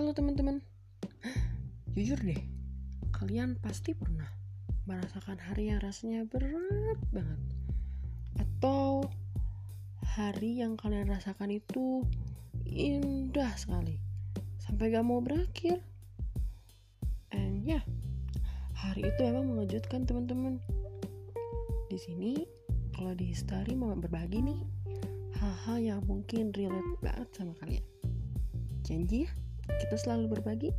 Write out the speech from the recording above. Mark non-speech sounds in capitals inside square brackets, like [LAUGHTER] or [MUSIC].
Halo teman-teman. [GASPS] Jujur deh, kalian pasti pernah merasakan hari yang rasanya berat banget. Atau hari yang kalian rasakan itu indah sekali. Sampai gak mau berakhir. And ya, yeah, hari itu emang mengejutkan teman-teman. Di sini, kalau di history mau berbagi nih hal-hal yang mungkin relate banget sama kalian. Janji ya, kita selalu berbagi